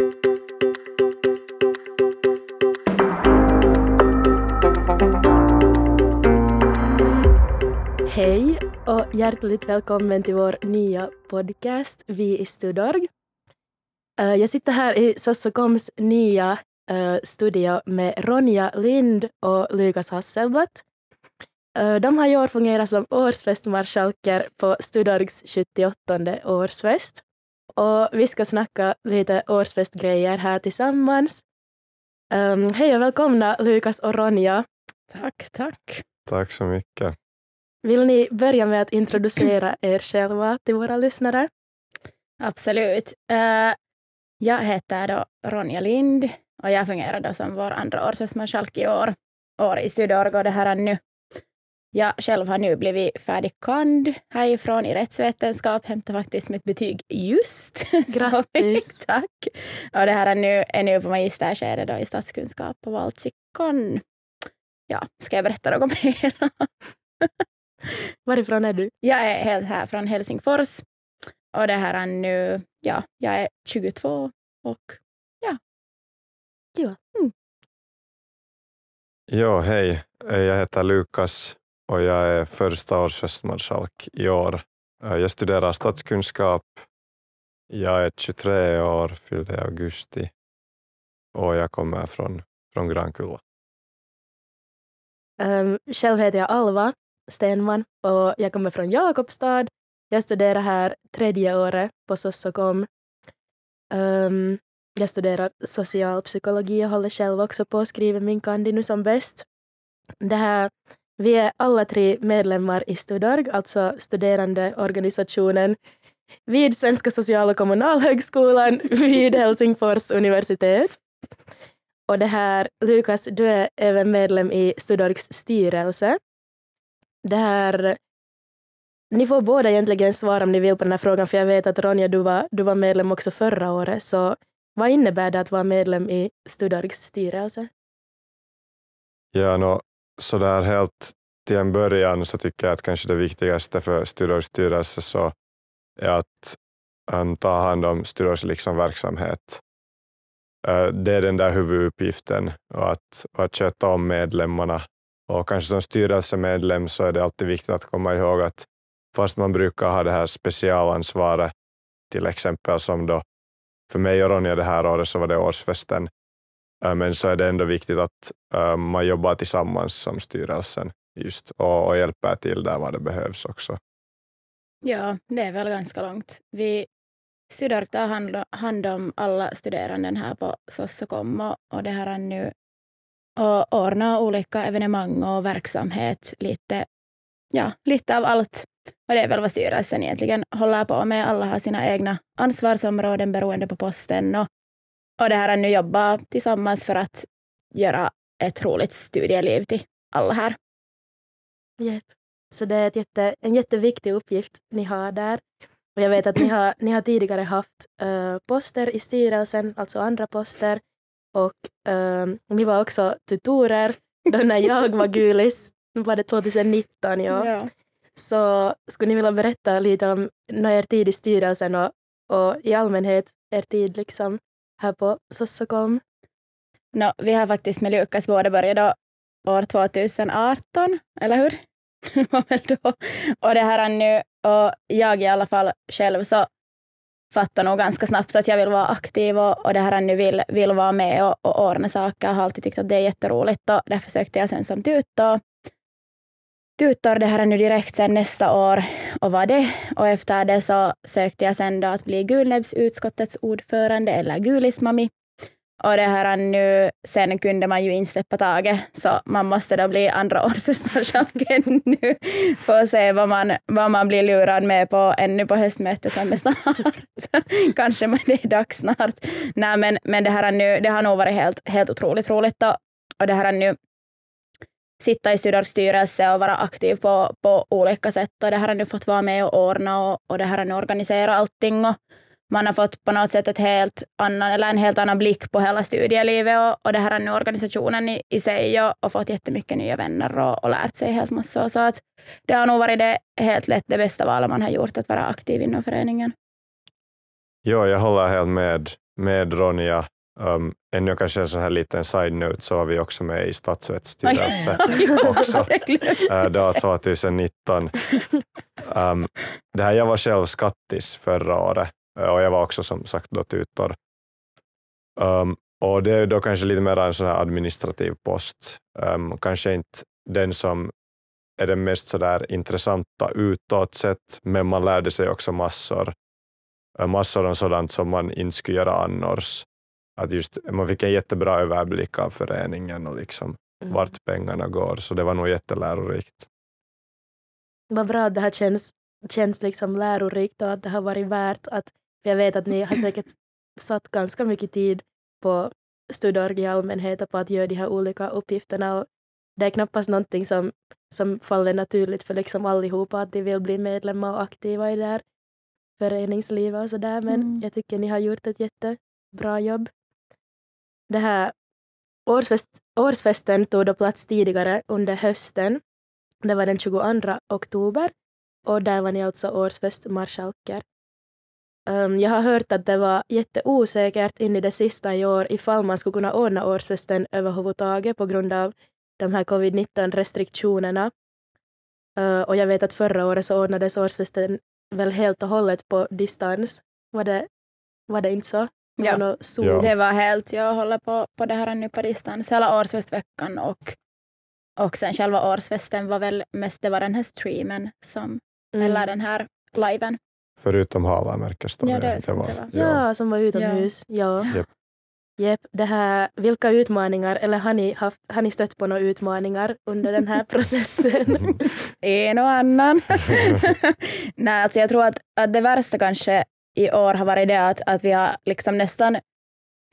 Hej och hjärtligt välkommen till vår nya podcast Vi i Studorg. Eh, jag sitter här i Sossokoms nya eh, studio med Ronja Lind och Lukas Hasselblad. Eh, de har i år fungerat som årsfestmarskalker på Studorgs 78 årsfest. Och vi ska snacka lite årsfestgrejer här tillsammans. Um, hej och välkomna Lukas och Ronja. Tack, tack. Tack så mycket. Vill ni börja med att introducera er själva till våra lyssnare? Absolut. Uh, jag heter då Ronja Lind och jag fungerar då som vår andra årsfestmarskalk i år, år i det här är nu. Jag själv har nu blivit färdig kand härifrån i rättsvetenskap, hämtar faktiskt mitt betyg just. Grattis! tack! Och det här är nu, är nu på magisterskedet då i statskunskap på Valtsikon. Ja, ska jag berätta något mer? Varifrån är du? Jag är helt här från Helsingfors. Och det här är nu, ja, jag är 22 och ja. Kiva. Mm. Jo, hej. Jag heter Lukas och jag är första års höstmarskalk i år. Eh, jag studerar statskunskap. Jag är 23 år, fyllde i augusti och jag kommer från, från Grankulla. Um, ehm, själv heter jag Alva Stenman och jag kommer från Jakobstad. Jag studerar här tredje året på Sossokom. Um, ehm, jag studerar socialpsykologi och håller själv också på att skriva min kandi nu som bäst. Det här, vi är alla tre medlemmar i Studorg, alltså studerandeorganisationen vid Svenska social och kommunalhögskolan vid Helsingfors universitet. Och det här, Lukas, du är även medlem i Studorgs styrelse. Det här, ni får båda egentligen svara om ni vill på den här frågan, för jag vet att Ronja, du var, du var medlem också förra året, så vad innebär det att vara medlem i Studorgs styrelse? Ja, no, så där helt till en början så tycker jag att kanske det viktigaste för Studorgs styrelse så är att um, ta hand om Studorgs liksom verksamhet. Uh, det är den där huvuduppgiften och att, och att sköta om medlemmarna. Och kanske som styrelsemedlem så är det alltid viktigt att komma ihåg att fast man brukar ha det här specialansvaret, till exempel som då för mig och Ronja det här året så var det årsfesten, äh, men så är det ändå viktigt att äh, man jobbar tillsammans som styrelsen just och, och hjälper till där vad det behövs också. Ja, det är väl ganska långt. Vi Studorg tar hand, hand om alla studerande här på Sossokom och, och det här är nu och ordna olika evenemang och verksamhet, lite, ja, lite av allt. Och det är väl vad styrelsen egentligen håller på med. Alla har sina egna ansvarsområden beroende på posten. Och, och det här är nu jobba tillsammans för att göra ett roligt studieliv till alla här. Yep. Så det är ett jätte, en jätteviktig uppgift ni har där. Och jag vet att ni har, ni har tidigare haft uh, poster i styrelsen, alltså andra poster. Och um, ni var också tutorer då när jag var gulis, var det 2019 ja. Ja. Så skulle ni vilja berätta lite om er tid i styrelsen och, och i allmänhet er tid liksom här på Sossokom? No, vi har faktiskt med Lukas båda börjat år 2018, eller hur? var väl då. Och det här är nu, och jag i alla fall själv så fattar nog ganska snabbt att jag vill vara aktiv och, och det här nu vill, vill vara med och, och ordna saker. Jag har alltid tyckt att det är jätteroligt och därför sökte jag sen som tutor. Tutor det här nu direkt sen nästa år och var det. Och efter det så sökte jag sen då att bli Gulnäbbsutskottets ordförande eller Gulismami. Och det här nu, sen kunde man ju inte släppa taget, så man måste då bli andra årsmarskalken nu för att se vad man, vad man blir lurad med på ännu på höstmötet som är snart. Kanske men det är dags snart. Nej, men, men det här nu, det har nog varit helt, helt otroligt roligt och, och det här nu sitta i Studorgs styrelse och vara aktiv på, på olika sätt och det här har nu fått vara med och ordna och, och det här har nu organisera allting och man har fått på något sätt ett helt annan, eller en helt annan blick på hela studielivet och, och det här är nu organisationen i, i sig och, och fått jättemycket nya vänner och, och lärt sig helt massor. Så att det har nog varit det helt lätt det bästa valet man har gjort, att vara aktiv inom föreningen. Ja, jag håller helt med, med Ronja. Um, ännu kanske en sån här liten side-note så var vi också med i Stadsvets styrelse också uh, då 2019. Um, det här, jag var själv skattis förra året och jag var också som sagt då tutor. Um, och det är då kanske lite mer en sån här administrativ post. Um, kanske inte den som är den mest sådär intressanta utåt sett, men man lärde sig också massor. Uh, massor om sådant som man inte skulle göra annars. Att just, man fick en jättebra överblick av föreningen och liksom mm. vart pengarna går, så det var nog jättelärorikt. Vad bra att det här känns, känns liksom lärorikt och att det har varit värt att, jag vet att ni har säkert satt ganska mycket tid på Studorg i allmänhet och på att göra de här olika uppgifterna. Och det är knappast någonting som, som faller naturligt för liksom allihopa att de vill bli medlemmar och aktiva i det här föreningslivet och sådär. Men mm. jag tycker ni har gjort ett jättebra jobb. Det här årsfest, årsfesten tog då plats tidigare under hösten. Det var den 22 oktober och där var ni alltså årsfestmarskalker. Um, jag har hört att det var jätteosäkert in i det sista i år ifall man skulle kunna ordna årsfesten överhuvudtaget på grund av de här covid-19 restriktionerna. Uh, och jag vet att förra året så ordnades årsfesten väl helt och hållet på distans. Var det, var det inte så? Det ja. Var ja. det var helt, jag håller på, på det här nu på distans hela årsfestveckan och, och sen själva årsfesten var väl mest, det var den här streamen som, mm. eller den här liven Förutom Halamärkestorget. Ja, det, det var, det ja. ja, som var utomhus. Ja. ja. Yep. Yep. Det här, vilka utmaningar, eller har ni, haft, har ni stött på några utmaningar under den här processen? en och annan. Nej, alltså jag tror att, att det värsta kanske i år har varit det att, att vi har liksom nästan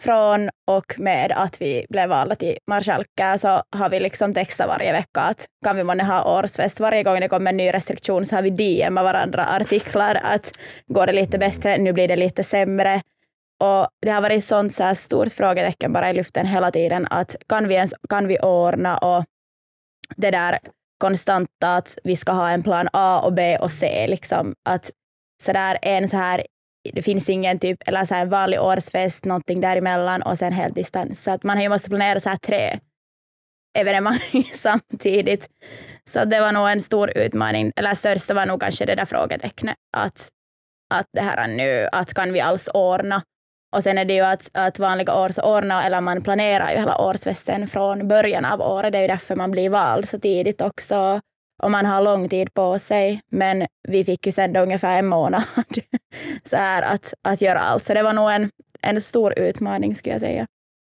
från och med att vi blev valda till marskalkar så har vi liksom textat varje vecka att kan vi månne ha årsfest. Varje gång det kommer en ny restriktion så har vi DMat varandra artiklar att går det lite bättre, nu blir det lite sämre. Och det har varit sånt så här stort frågetecken bara i luften hela tiden att kan vi ens kan vi ordna och det där konstanta att vi ska ha en plan A och B och C liksom att så där en så här det finns ingen typ, eller så här vanlig årsfest, någonting däremellan och sen helt distans. Så att man har ju måste planera så här tre evenemang samtidigt. Så det var nog en stor utmaning, eller största var nog kanske det där frågetecknet, att, att det här nu, att kan vi alls ordna? Och sen är det ju att, att vanliga år så ordnar, eller man planerar ju hela årsfesten från början av året, det är ju därför man blir vald så tidigt också och man har lång tid på sig. Men vi fick ju sen ungefär en månad så här att, att göra allt. Så det var nog en, en stor utmaning skulle jag säga.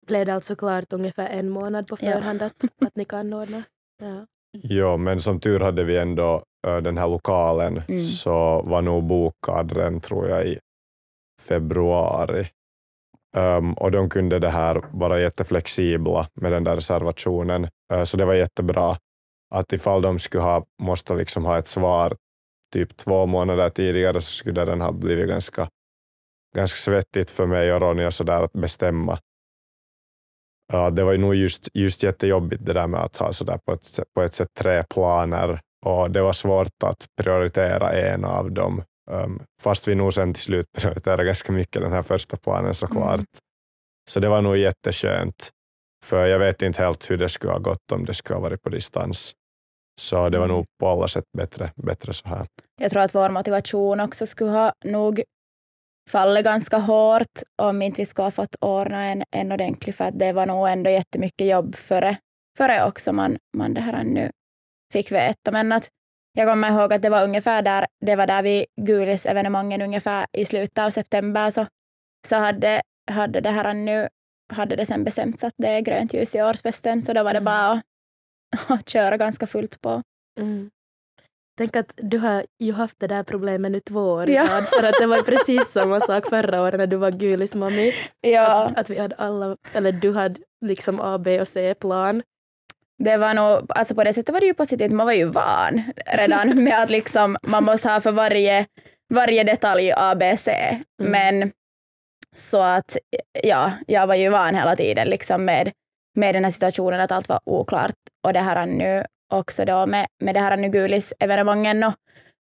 Blev det alltså klart ungefär en månad på förhand ja. att, att ni kan ordna? Ja. ja, men som tur hade vi ändå den här lokalen mm. så var nog bokad den tror jag i februari. Um, och de kunde det här vara jätteflexibla med den där reservationen, uh, så det var jättebra att ifall de skulle ha måste liksom ha ett svar typ två månader tidigare så skulle den ha blivit ganska, ganska svettigt för mig och Ronja sådär att bestämma. Ja, det var ju nog just, just jättejobbigt det där med att ha sådär på ett, på ett sätt tre planer och det var svårt att prioritera en av dem. Um, fast vi nog sen till slut prioriterade ganska mycket den här första planen såklart. Mm. Så det var nog jätteskönt. För jag vet inte helt hur det skulle ha gått om det skulle ha varit på distans. Så det var nog på alla sätt bättre, bättre så här. Jag tror att vår motivation också skulle ha nog fallit ganska hårt om inte vi skulle ha fått ordna en, en ordentlig, för att det var nog ändå jättemycket jobb före, före också man, man det här nu fick veta. Men att jag kommer ihåg att det var ungefär där, det var där vid Gulis-evenemangen ungefär i slutet av september så, så hade, hade det här nu hade det sen bestämts att det är grönt ljus i årsfesten, så då var det mm. bara att, att köra ganska fullt på. Mm. Tänk att du har ju haft det där problemet nu två år ja. för att det var precis samma sak förra året när du var Gulis mami. Ja. Att, att vi hade alla, eller du hade liksom A, B och C-plan. Det var nog, alltså på det sättet var det ju positivt, man var ju van redan med att liksom man måste ha för varje, varje detalj A, B, C. Mm. Men så att ja, jag var ju van hela tiden liksom med, med den här situationen att allt var oklart. Och det här nu också då med, med det här nu Gulis-evenemangen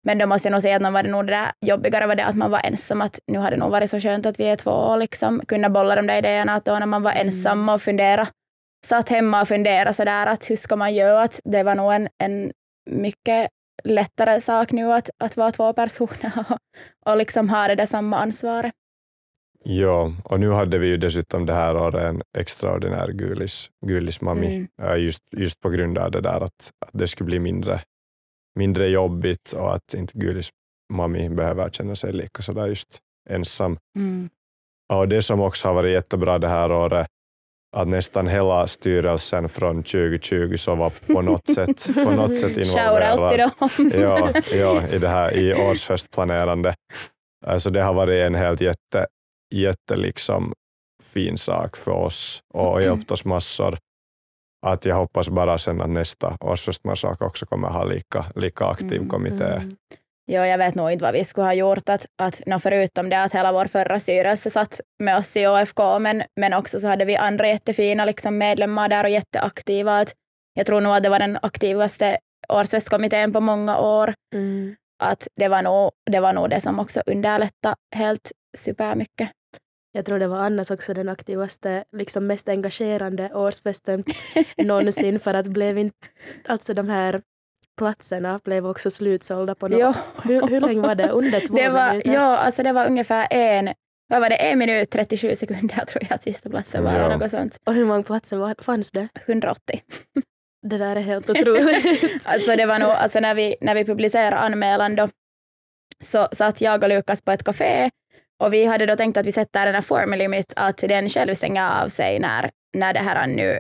Men då måste jag nog säga att man var det nog det där jobbigare var det att man var ensam. Att nu hade det nog varit så skönt att vi är två och liksom kunna bolla de där idéerna. Att då när man var Mm. ensam och fundera, satt hemma och fundera sådär att hur ska man göra? Att det var nog en, en mycket lättare sak nu att, att vara två personer och, och liksom ha det där samma ansvaret. Ja, och nu hade vi ju dessutom det här året en extraordinär gulis, gulismammi, Mm. eh, just, just på grund av det där att, att det skulle bli mindre, mindre jobbigt och att inte gulismammi behöver känna sig lika sådär just ensam. Mm. Och det som också har varit jättebra det här året, att nästan hela styrelsen från 2020 så var på något sätt, på något sätt involverad ja, ja, i det här i årsfestplanerande. Alltså det har varit en helt jätte, jätte liksom fin sak för oss och hjälpt oss massor. Att jag hoppas bara sen att nästa årsfestmarssak också kommer ha lika, lika aktiv Mm, kommitté. Mm. Ja, jag vet nog inte vad vi skulle ha gjort, att, att no, förutom det att hela vår förra styrelse satt med oss i OFK, men, men också så hade vi andra jättefina liksom, medlemmar där och jätteaktiva. Att jag tror nog att det var den aktivaste årsfestkommittén på många år. Mm. Att det var nog det, var nog det som också underlättade helt supermycket. Jag tror det var annars också den aktivaste, liksom mest engagerande årsfesten någonsin för att blev inte, alltså de här platserna blev också slutsålda på något. Ja. Hur, hur länge var det? Under två Det var, minuter? ja, alltså det var ungefär en, vad var det, en minut 37 sekunder tror jag att sista platsen var. Ja. Något sånt. Och hur många platser var, fanns det? 180. Det där är helt otroligt. Alltså det var nog, alltså när vi, när vi publicerade anmälan då, så satt jag och Lukas på ett café och vi hade då tänkt att vi sätter den här form limit att den själv stänger av sig när, när det här nu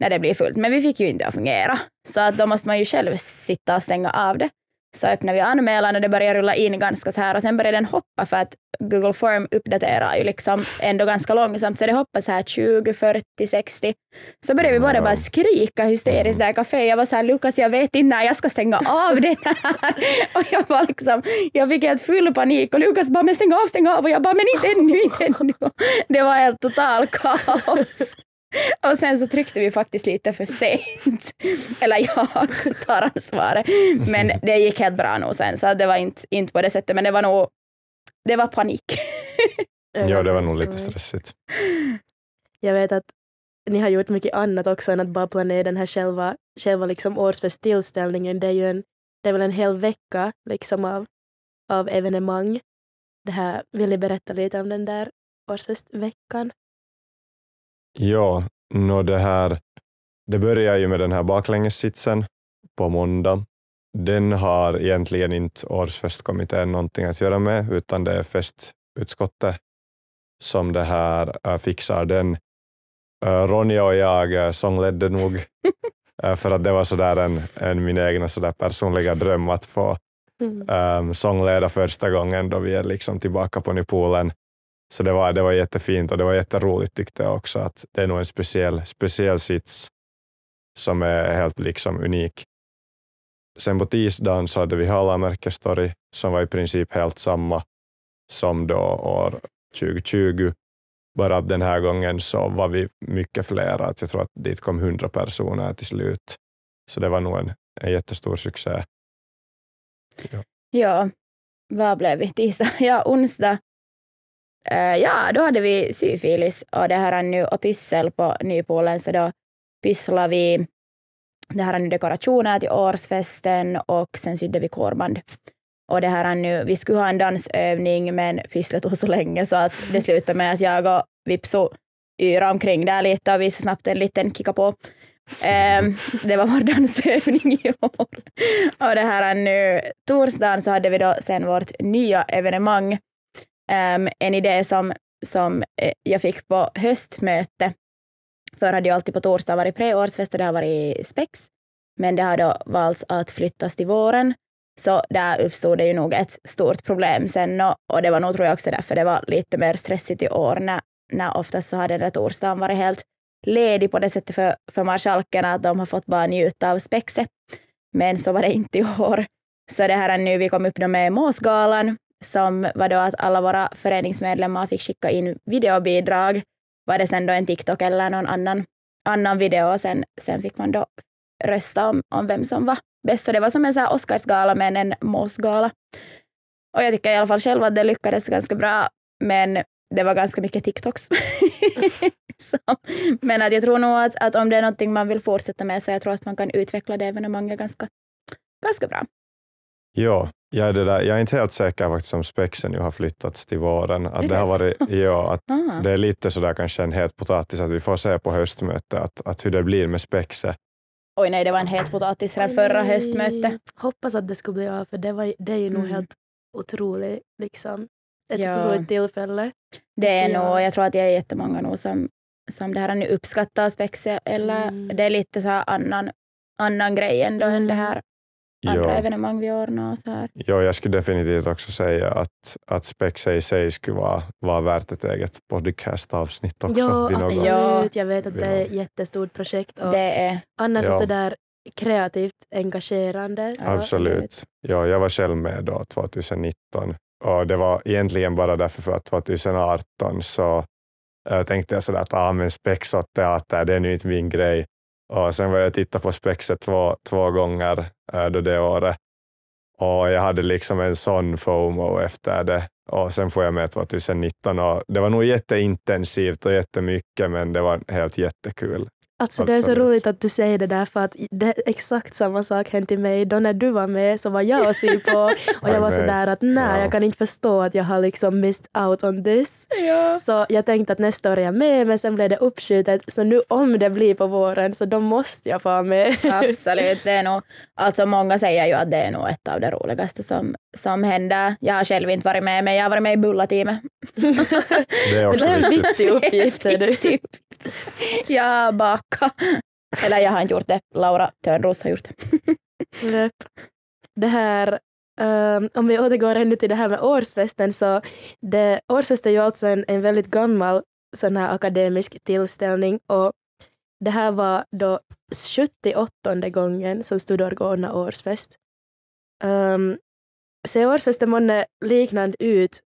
när det blir fullt. Men vi fick ju inte att fungera. Så att då måste man ju själv sitta och stänga av det. Så öppnade vi anmälan och det började rulla in ganska så här och sen började den hoppa för att Google Form uppdaterar ju liksom ändå ganska långsamt så det hoppade så här 20, 40, 60. Så började vi båda bara skrika hysteriskt där i café. Jag var så här Lukas jag vet inte när jag ska stänga av den här. Och jag var liksom, jag fick helt full panik och Lukas bara men stäng av, stäng av och jag bara men inte ännu, inte ännu. Det var helt total kaos. Och sen så tryckte vi faktiskt lite för sent. Eller jag tar ansvaret. Men det gick helt bra nog sen, så det var inte, inte på det sättet, men det var nog, det var panik. Ja, det var nog lite stressigt. Jag vet att ni har gjort mycket annat också än att bara planera den här själva, själva liksom årsfesttillställningen. Det är ju en, det är väl en hel vecka liksom av, av evenemang. Det här, vill ni berätta lite om den där årsfestveckan? Ja, nå det här, det börjar ju med den här baklängessitsen på måndag. Den har egentligen inte årsfestkommittén någonting att göra med, utan det är festutskottet som det här äh, fixar den. Äh, Ronja och jag äh, sångledde nog, för att det var sådär en, en min egna sådär personliga dröm att få Mm. um, sångleda första gången då vi är liksom tillbaka på Nypolen. Så det var, det var jättefint och det var jätteroligt tyckte jag också att det är nog en speciell, speciell sits som är helt liksom unik. Sen på tisdagen så hade vi Hallamärkestory, som var i princip helt samma som då år 2020. Bara att den här gången så var vi mycket fler. Att jag tror att dit kom hundra personer till slut. Så det var nog en, en jättestor succé. Ja, vad blev vi? Tisdag? Ja, onsdag. Eh, ja, då hade vi syfilis och det här är nu och pyssel på Nypolen, så då pysslade vi det här är nu dekorationer till årsfesten och sen sydde vi kårband. Och det här är nu, vi skulle ha en dansövning men pysslet tog så länge så att det slutade med att jag och Vipso yra omkring där lite och visade snabbt en liten kicka på. Um, det var vår dansövning i år. Och det här är nu, torsdagen så hade vi då sen vårt nya evenemang um, en idé som, som eh, jag fick på höstmöte. Förr hade jag alltid på torsdag varit preårsfest och det har varit spex. Men det har då valts att flyttas till våren. Så där uppstod det ju nog ett stort problem sen och, och det var nog tror jag också därför det var lite mer stressigt i år när, när oftast så hade den där torsdagen varit helt ledig på det sättet för, för marskalkerna att de har fått bara njuta av spexet. Men så var det inte i år. Så det här är nu, vi kom upp med Måsgalan som var då att alla våra föreningsmedlemmar fick skicka in videobidrag. Var det sen då en TikTok eller någon annan, annan video och sen, sen fick man då rösta om, om vem som var bäst. Så det var som en så här Oscarsgala men en måsgala. Och jag tycker i alla fall själv att det lyckades ganska bra, men det var ganska mycket TikToks. så, men att jag tror nog att, att om det är någonting man vill fortsätta med så jag tror att man kan utveckla det evenemanget ganska, ganska bra. Ja, jag är, det där, jag är inte helt säker faktiskt om spexen nu har flyttats till våren. Att det, har varit, ja, att Ah. det är lite sådär kanske en het potatis att vi får se på höstmötet att, att hur det blir med spexet. Oj nej, det var en het potatis redan förra höstmötet. Hoppas att det skulle bli av, för det, var, det är ju nog Mm. helt otroligt, liksom, ett Ja. otroligt tillfälle. Det är Ja. nog, jag tror att det är jättemånga nog som, som det här nu uppskattar spexe, eller Mm. det är lite så här annan, annan grej ändå än det här andra Ja, evenemang vi ordnar. Och så här. ja, jag skulle definitivt också säga att, att spexet i sig skulle vara, vara värt ett eget podcastavsnitt också. Något- absolut. Ja. Jag vet att det är ett jättestort projekt och Det är annars är Ja. sådär kreativt engagerande. Så Absolut. Ja, jag var själv med då 2019 och det var egentligen bara därför för att 2018 så äh, tänkte jag sådär att ah, men spex och teater, det är nu inte min grej. Och sen var jag titta på spexet två, två gånger eh, då det året och jag hade liksom en sån FOMO efter det. Och sen får jag med 2019 och det var nog jätteintensivt och jättemycket men det var helt jättekul. Alltså det är så roligt att du säger det där för att det, exakt samma sak hände till mig. Då när du var med så var jag och på och jag var Oj, nej. sådär att nej, Ja. jag kan inte förstå att jag har liksom missed out on this. ja. Så jag tänkte att nästa år är jag med men sen blev det uppskjutet så nu om det blir på våren så då måste jag få vara med. Absolut, det är nog, alltså många säger ju att det är nog ett av det roligaste som, som händer. Jag har själv inte varit med, men jag har varit med i Bulla-teamet. Det är också det är en viktig uppgift. är du. Jag har. Eller jag har inte gjort det, Laura Törnros har gjort det. Det här, um, om vi återgår ännu till det här med årsfesten så det, årsfest är ju alltså en, en väldigt gammal sån här akademisk tillställning och det här var då 78 gången som Studorg ordnade årsfest. Ähm, um, ser årsfesten månne liknande ut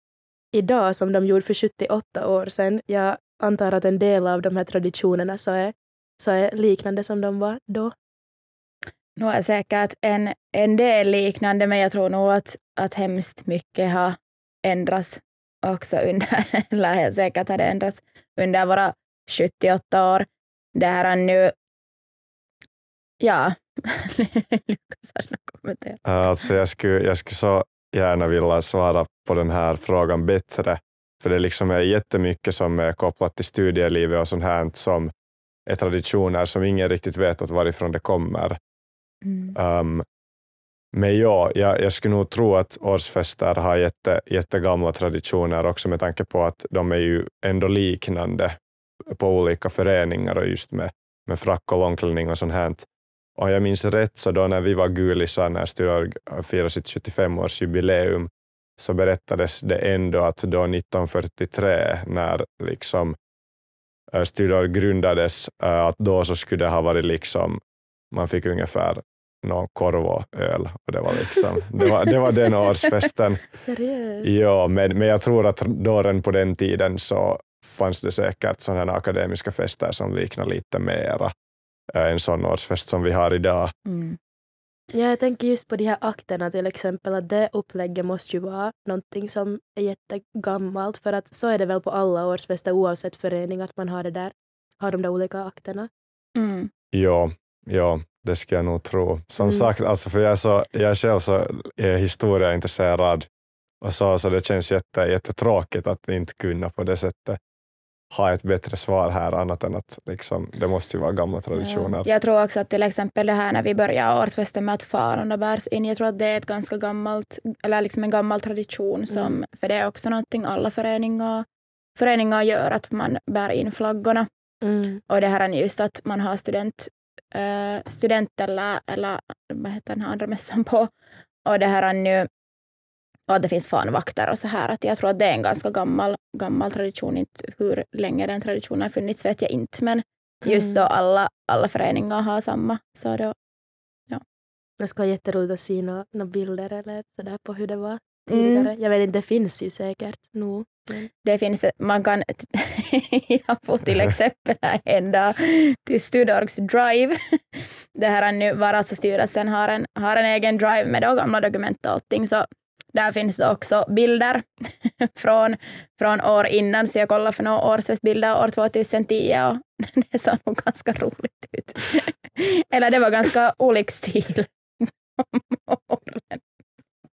idag som de gjorde för 78 år sedan? Jag antar att en del av de här traditionerna så är, så är liknande som de var då. Nu är säkert en, en del liknande, men jag tror nog att, att hemskt mycket har ändrats också under, eller helt säkert har det ändrats under våra 78 år. Det här är nu, ja, Lukas har något att kommentera. Äh, Alltså jag, skulle, jag skulle så gärna vilja svara på den här frågan bättre, för det liksom är jättemycket som är kopplat till studielivet och sånt här som är traditioner som ingen riktigt vet att varifrån det kommer. Mm. Um, men ja, jag, jag skulle nog tro att årsfester har jätte, jättegamla traditioner också med tanke på att de är ju ändå liknande på olika föreningar och just med, med frack och långklänning och sånt här. Om jag minns rätt så då när vi var gulisar när Styrorg firade sitt 75-årsjubileum så berättades det ändå att då 1943 när liksom äh, Styrorg grundades äh, att då så skulle det ha varit liksom man fick ungefär någon korv och öl och det var liksom det var, det var den årsfesten. Seriöst? Ja, men, men jag tror att då redan på den tiden så fanns det säkert sådana här akademiska fester som liknar lite mera äh, en sån årsfest som vi har idag. Mm. Ja, jag tänker just på de här akterna till exempel, att det upplägget måste ju vara någonting som är jättegammalt, för att så är det väl på alla årsfester oavsett förening, att man har det där, har de där olika akterna. Mm. Ja, ja, det ska jag nog tro. Som Mm. sagt, alltså för jag är, så, jag är själv så är historieintresserad och så, så det känns jätte, jättetråkigt att inte kunna på det sättet ha ett bättre svar här annat än att liksom, det måste ju vara gamla traditioner. Jag tror också att till exempel det här när vi börjar årsfesten med att farorna bärs in, jag tror att det är ett ganska gammalt, eller liksom en gammal tradition, som, Mm. för det är också någonting alla föreningar, föreningar gör, att man bär in flaggorna. Mm. Och det här är just att man har student, eh, student eller, eller vad heter den här andra mässan på. Och det här är nu och att det finns fanvakter och så här. Att jag tror att det är en ganska gammal, gammal tradition. Inte hur länge den traditionen har funnits vet jag inte. Men just då Mm. alla, alla föreningar har samma. Så då, Det ska vara jätteroligt att se några nå bilder eller sådär på hur det var Mm. tidigare. Jag vet inte, det finns ju säkert nog. Men- Det finns, man kan, jag får till exempel en dag till Studorgs Drive. Det här är nu, var alltså styrelsen har en, har en egen drive med då gamla dokument och allting, så där finns det också bilder från, från år innan, så jag kollade för några årsfestbilder år 2010 och det såg nog ganska roligt ut. Eller det var ganska olik stil.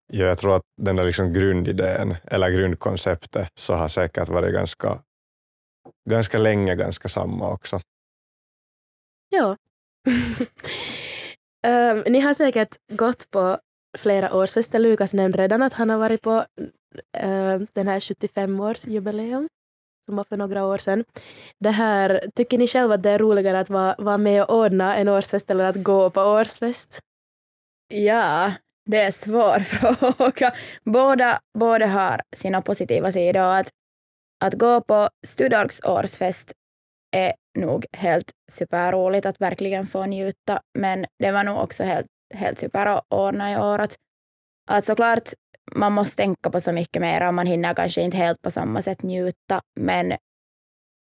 Ja, jag tror att den där liksom grundidén, eller grundkonceptet, så har säkert varit ganska, ganska länge ganska samma också. Ja. Ehm, ni har säkert gått på flera årsfester. Lukas nämnde redan att han har varit på äh, den här 75-årsjubileum som var för några år sedan. Det här, tycker ni själva att det är roligare att vara, vara med och ordna en årsfest eller att gå på årsfest? Ja, det är en svår fråga. Båda, båda har sina positiva sidor. Att, att gå på Studorgs årsfest är nog helt superroligt att verkligen få njuta, men det var nog också helt, helt super att ordna i år. Att, att såklart, man måste tänka på så mycket mer och man hinner kanske inte helt på samma sätt njuta, men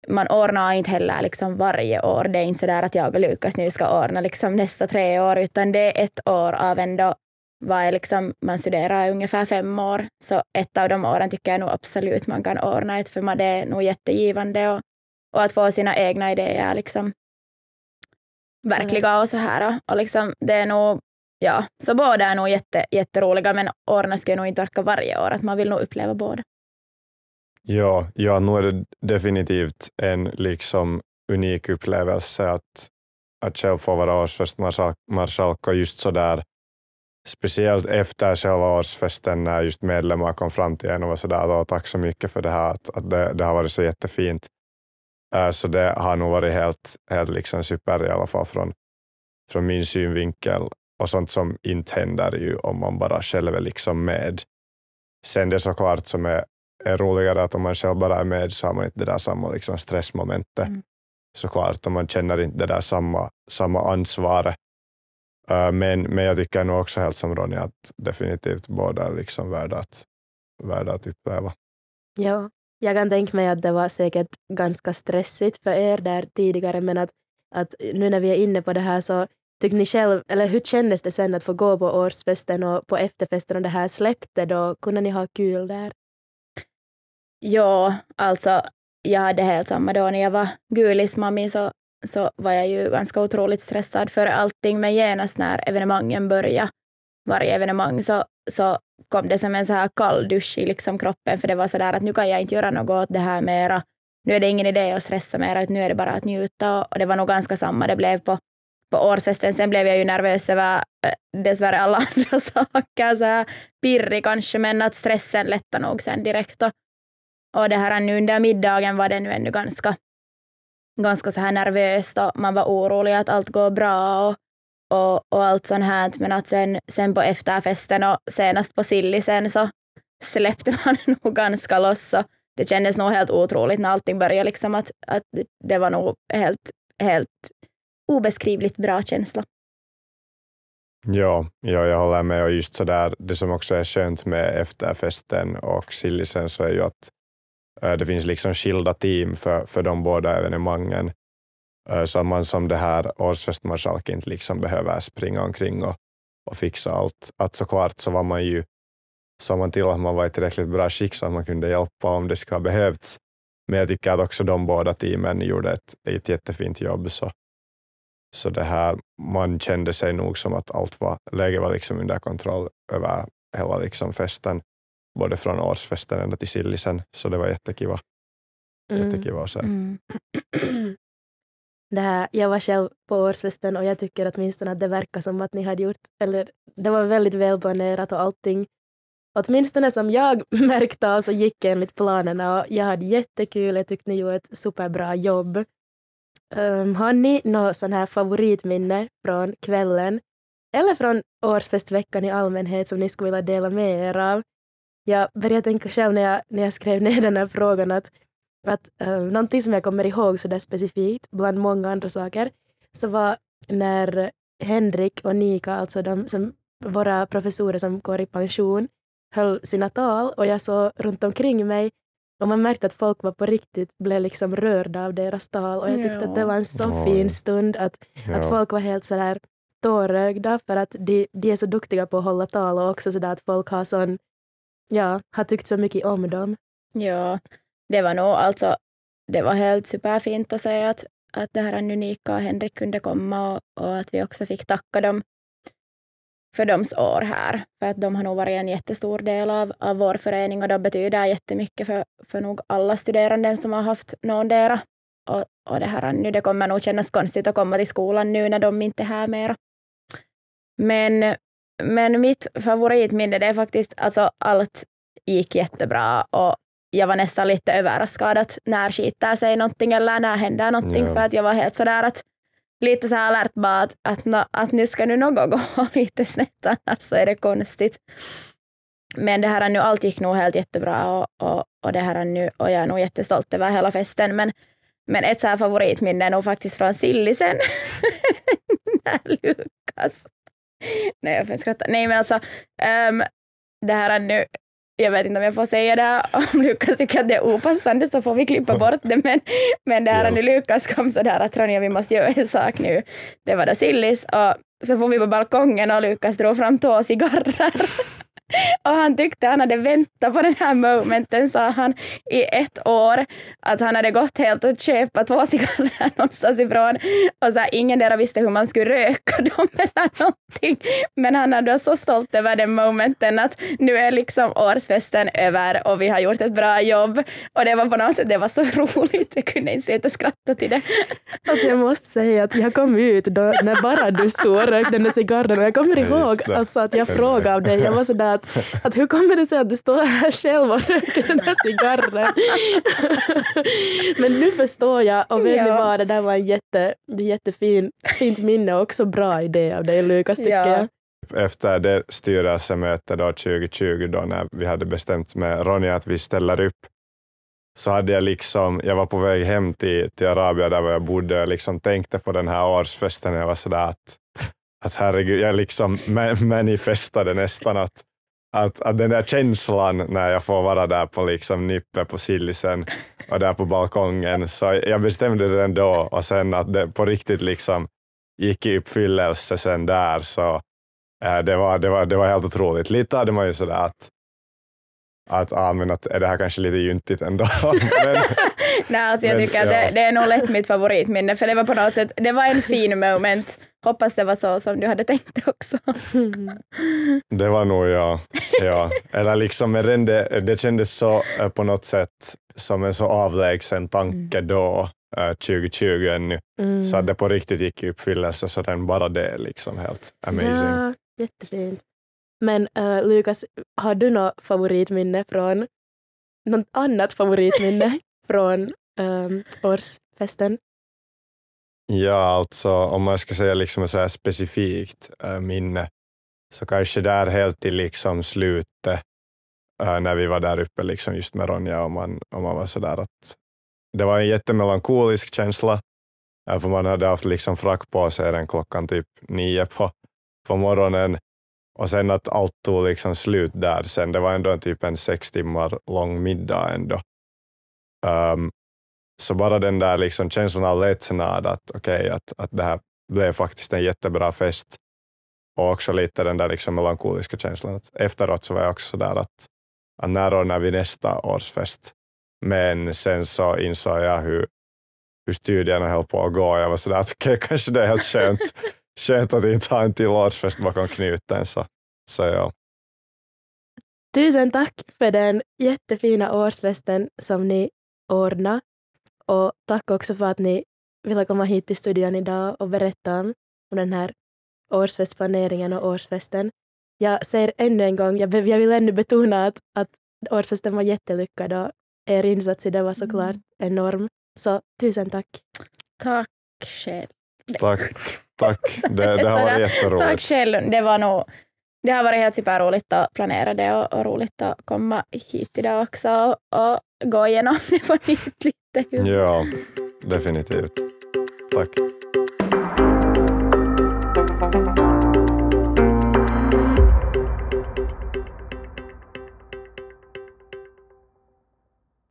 man ordnar inte heller liksom varje år. Det är inte så där att jag och Lukas nu ska ordna liksom nästa tre år, utan det är ett år av ändå vad liksom, man studerar ungefär fem år, så ett av de åren tycker jag nog absolut man kan ordna ett, för man, det är nog jättegivande och, och att få sina egna idéer liksom verkliga och så här. Och, och liksom, det är nog, ja, så båda är nog jätte, jätteroliga, men åren ska jag nog inte orka varje år, att man vill nog uppleva båda. Ja, ja, nu är det definitivt en liksom unik upplevelse att, att själv få vara årsfestmarskalk och just så där speciellt efter själva årsfesten när just medlemmar kom fram till en och var sådär då, tack så mycket för det här, att, att det, det har varit så jättefint. Uh, så det har nog varit helt, helt liksom super i alla fall från, från min synvinkel och sånt som inte händer ju om man bara själv är liksom med. Sen det såklart som är, är roligare att om man själv bara är med så har man inte det där samma liksom stressmomentet. Mm. Såklart, och man känner inte det där samma, samma ansvaret. Uh, men, men jag tycker nog också helt som Ronja att definitivt båda är liksom värda att, värda att uppleva. Ja, jag kan tänka mig att det var säkert ganska stressigt för er där tidigare, men att, att nu när vi är inne på det här så tyckte ni själv, eller hur kändes det sen att få gå på årsfesten och på efterfesten och det här släppte då? Kunde ni ha kul där? Ja, alltså jag hade helt samma då när jag var Gulis mami så, så var jag ju ganska otroligt stressad för allting, men genast när evenemangen började, varje evenemang, så, så kom det som en så här kall dusch i liksom kroppen, för det var så där att nu kan jag inte göra något åt det här mera. Nu är det ingen idé att stressa mera, nu är det bara att njuta. Och det var nog ganska samma det blev på, på årsfesten. Sen blev jag ju nervös över eh, dessvärre alla andra saker, så här pirrig kanske, men att stressen lättade nog sen direkt. Och, och det här nu under middagen var det nu ännu ganska, ganska så här nervöst och man var orolig att allt går bra och, och, och allt sånt här. Men att sen, sen på efterfesten och senast på sillisen så släppte man nog ganska loss. Och det kändes nog helt otroligt när allting började. Liksom att, att det var nog helt, helt obeskrivligt bra känsla. Ja, ja, jag håller med och just så där, det som också är skönt med efterfesten och sillisen så är ju att äh, det finns liksom skilda team för, för de båda evenemangen. Äh, så att man som det här årsfestmarskalk inte liksom behöver springa omkring och, och fixa allt. Att såklart så var man ju sa man till att man var i tillräckligt bra skick så att man kunde hjälpa om det skulle ha behövts. Men jag tycker att också de båda teamen gjorde ett, ett jättefint jobb. Så, så det här, man kände sig nog som att allt var, läget var liksom under kontroll över hela liksom festen, både från årsfesten ända till sillisen. Så det var jättekiva, Mm. jättekiva att se. Mm. Det här, jag var själv på årsfesten och jag tycker åtminstone att det verkar som att ni hade gjort, eller det var väldigt välplanerat och allting åtminstone som jag märkte av så gick enligt planerna och jag hade jättekul. Jag tyckte ni gjorde ett superbra jobb. Um, har ni något sån här favoritminne från kvällen eller från årsfestveckan i allmänhet som ni skulle vilja dela med er av? Jag började tänka själv när jag, när jag skrev ner den här frågan att, att um, någonting som jag kommer ihåg sådär specifikt bland många andra saker så var när Henrik och Nika, alltså de som, våra professorer som går i pension, höll sina tal och jag såg runt omkring mig och man märkte att folk var på riktigt, blev liksom rörda av deras tal och jag tyckte Ja. att det var en så Oj. fin stund att, att Ja. folk var helt sådär tårögda för att de, de är så duktiga på att hålla tal och också sådär att folk har sån, ja, har tyckt så mycket om dem. Ja, det var nog alltså, det var helt superfint att säga att, att det här unika och Henrik kunde komma och, och att vi också fick tacka dem för dems år här. För att de har nog varit en jättestor del av, av vår förening och de betyder jättemycket för, för nog alla studerande som har haft någondera. Och, och det här nu, det kommer nog kännas konstigt att komma till skolan nu när de inte är här mera. Men, men mitt favoritminne det är faktiskt, alltså allt gick jättebra och jag var nästan lite överraskad att när skiter sig någonting eller när händer någonting Ja. för att jag var helt sådär att lite så här alert bara att, att, no, att nu ska nu något gå lite snett annars så är det konstigt. Men det här är nu, allt gick nog helt jättebra och, och, och det här är nu, och jag är nog jättestolt över hela festen. Men, men ett så här favoritminne är nog faktiskt från Sillisen. när Lukas... Nej, jag får inte skratta. Nej, men alltså, um, det här är nu, jag vet inte om jag får säga det, om Lukas tycker att det är opassande så får vi klippa bort det, men, men det här är nu Lukas kom sådär att Ronja vi måste göra en sak nu. Det var det Sillis. Och så får vi på balkongen och Lukas drog fram två cigarrer. Och han tyckte han hade väntat på den här momenten, sa han, i ett år. Att han hade gått helt och köpa två cigarrer någonstans ifrån. Och så här, ingen där visste hur man skulle röka dem eller någonting. Men han hade varit så stolt över den momenten att nu är liksom årsfesten över och vi har gjort ett bra jobb. Och det var på något sätt, det var så roligt. Jag kunde inte sluta skratta till det. Alltså jag måste säga att jag kom ut då, när bara du stod och rökte den där cigarren och jag kommer ihåg alltså att jag frågade av dig, jag var sådär att, att hur kommer det sig att du står här själv och röker den där cigarren? Men nu förstår jag och vet ni Ja. vad, det där var en jätte, jättefin, fint minne och också bra idé av dig Lukas tycker Ja. jag. Efter det styrelsemötet då 2020 då när vi hade bestämt med Ronja att vi ställer upp så hade jag liksom, jag var på väg hem till, till Arabien där jag bodde och liksom tänkte på den här årsfesten. Jag var sådär att, att herregud, jag liksom ma- manifestade nästan att, att, att den där känslan när jag får vara där på liksom Nippe på Sillisen och där på balkongen, så jag bestämde det då och sen att det på riktigt liksom gick i uppfyllelse sen där, så eh, det, var, det, var, det var helt otroligt. Lite hade man ju sådär att, att, ah, men att är det här kanske lite juntigt ändå? men, Nej, alltså jag Men, tycker att ja. det, det är nog lätt mitt favoritminne, för det var på något sätt, det var en fin moment. Hoppas det var så som du hade tänkt också. Det var nog ja. ja. Eller liksom, det, det kändes så eh, på något sätt som en så avlägsen tanke då, eh, 2020 ännu, Mm. så att det på riktigt gick i uppfyllelse, så den bara det är liksom helt amazing. Ja, jättefint. Men uh, Lukas, har du något favoritminne från, något annat favoritminne från um, årsfesten? Ja, alltså om man ska säga liksom så här specifikt äh, minne, så kanske där helt till liksom slutet, äh, när vi var där uppe liksom just med Ronja, och man, och man var sådär att det var en jättemelankolisk känsla, äh, för man hade haft liksom frack på sig redan klockan typ nio på, på morgonen, och sen att allt tog liksom slut där sen. Det var ändå en typ en sex timmar lång middag ändå. Um, så bara den där liksom känslan av lättnad, att okej, att, att det här blev faktiskt en jättebra fest. Och också lite den där liksom melankoliska känslan. Att efteråt så var jag också där att, att när ordnar vi nästa årsfest? Men sen så insåg jag hur, hur studierna höll på att gå. Jag var sådär att okej, kanske det är helt skönt, skönt att inte ha en till årsfest bakom knuten. Så, så ja. Tusen tack för den jättefina årsfesten som ni ordnade. Och tack också för att ni ville komma hit till studion idag och berätta om, den här årsfestplaneringen och årsfesten. Jag säger ännu en gång, jag, jag vill ännu betona att, att årsfesten var jättelyckad och er insats i det var såklart enorm. Så tusen tack. Tack själv. Tack, tack. Det, det har varit Tack jätteroligt. själv. Det var nog det har varit helt superroligt att planera det och, och roligt att komma hit idag också och, och gå igenom det på nytt jättekul. Ja, definitivt. Tack.